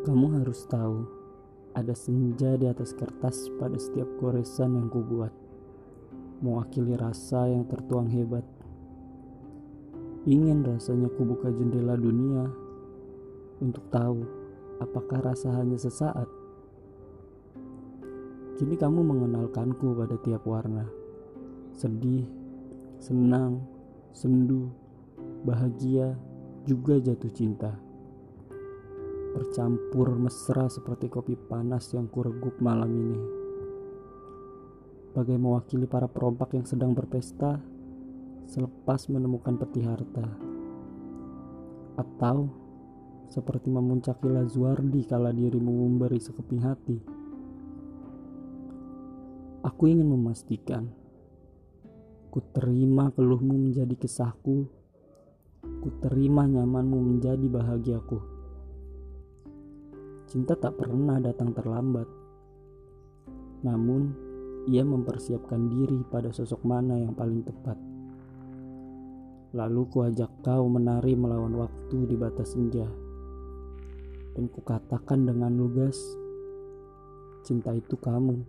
Kamu harus tahu, ada senja di atas kertas pada setiap goresan yang kubuat, mewakili rasa yang tertuang hebat. Ingin rasanya kubuka jendela dunia untuk tahu apakah rasa hanya sesaat. Kini kamu mengenalkanku pada tiap warna, sedih, senang, sendu, bahagia, juga jatuh cinta bercampur mesra seperti kopi panas yang kuregup malam ini. Bagai mewakili para perompak yang sedang berpesta selepas menemukan peti harta. Atau seperti memuncaki Lazuardi kala dirimu memberi sekeping hati. Aku ingin memastikan ku terima keluhmu menjadi kisahku, ku terima nyamanmu menjadi bahagiaku. Cinta tak pernah datang terlambat. Namun, ia mempersiapkan diri pada sosok mana yang paling tepat. Lalu kuajak kau menari melawan waktu di batas senja. Dan kukatakan dengan lugas, cinta itu kamu.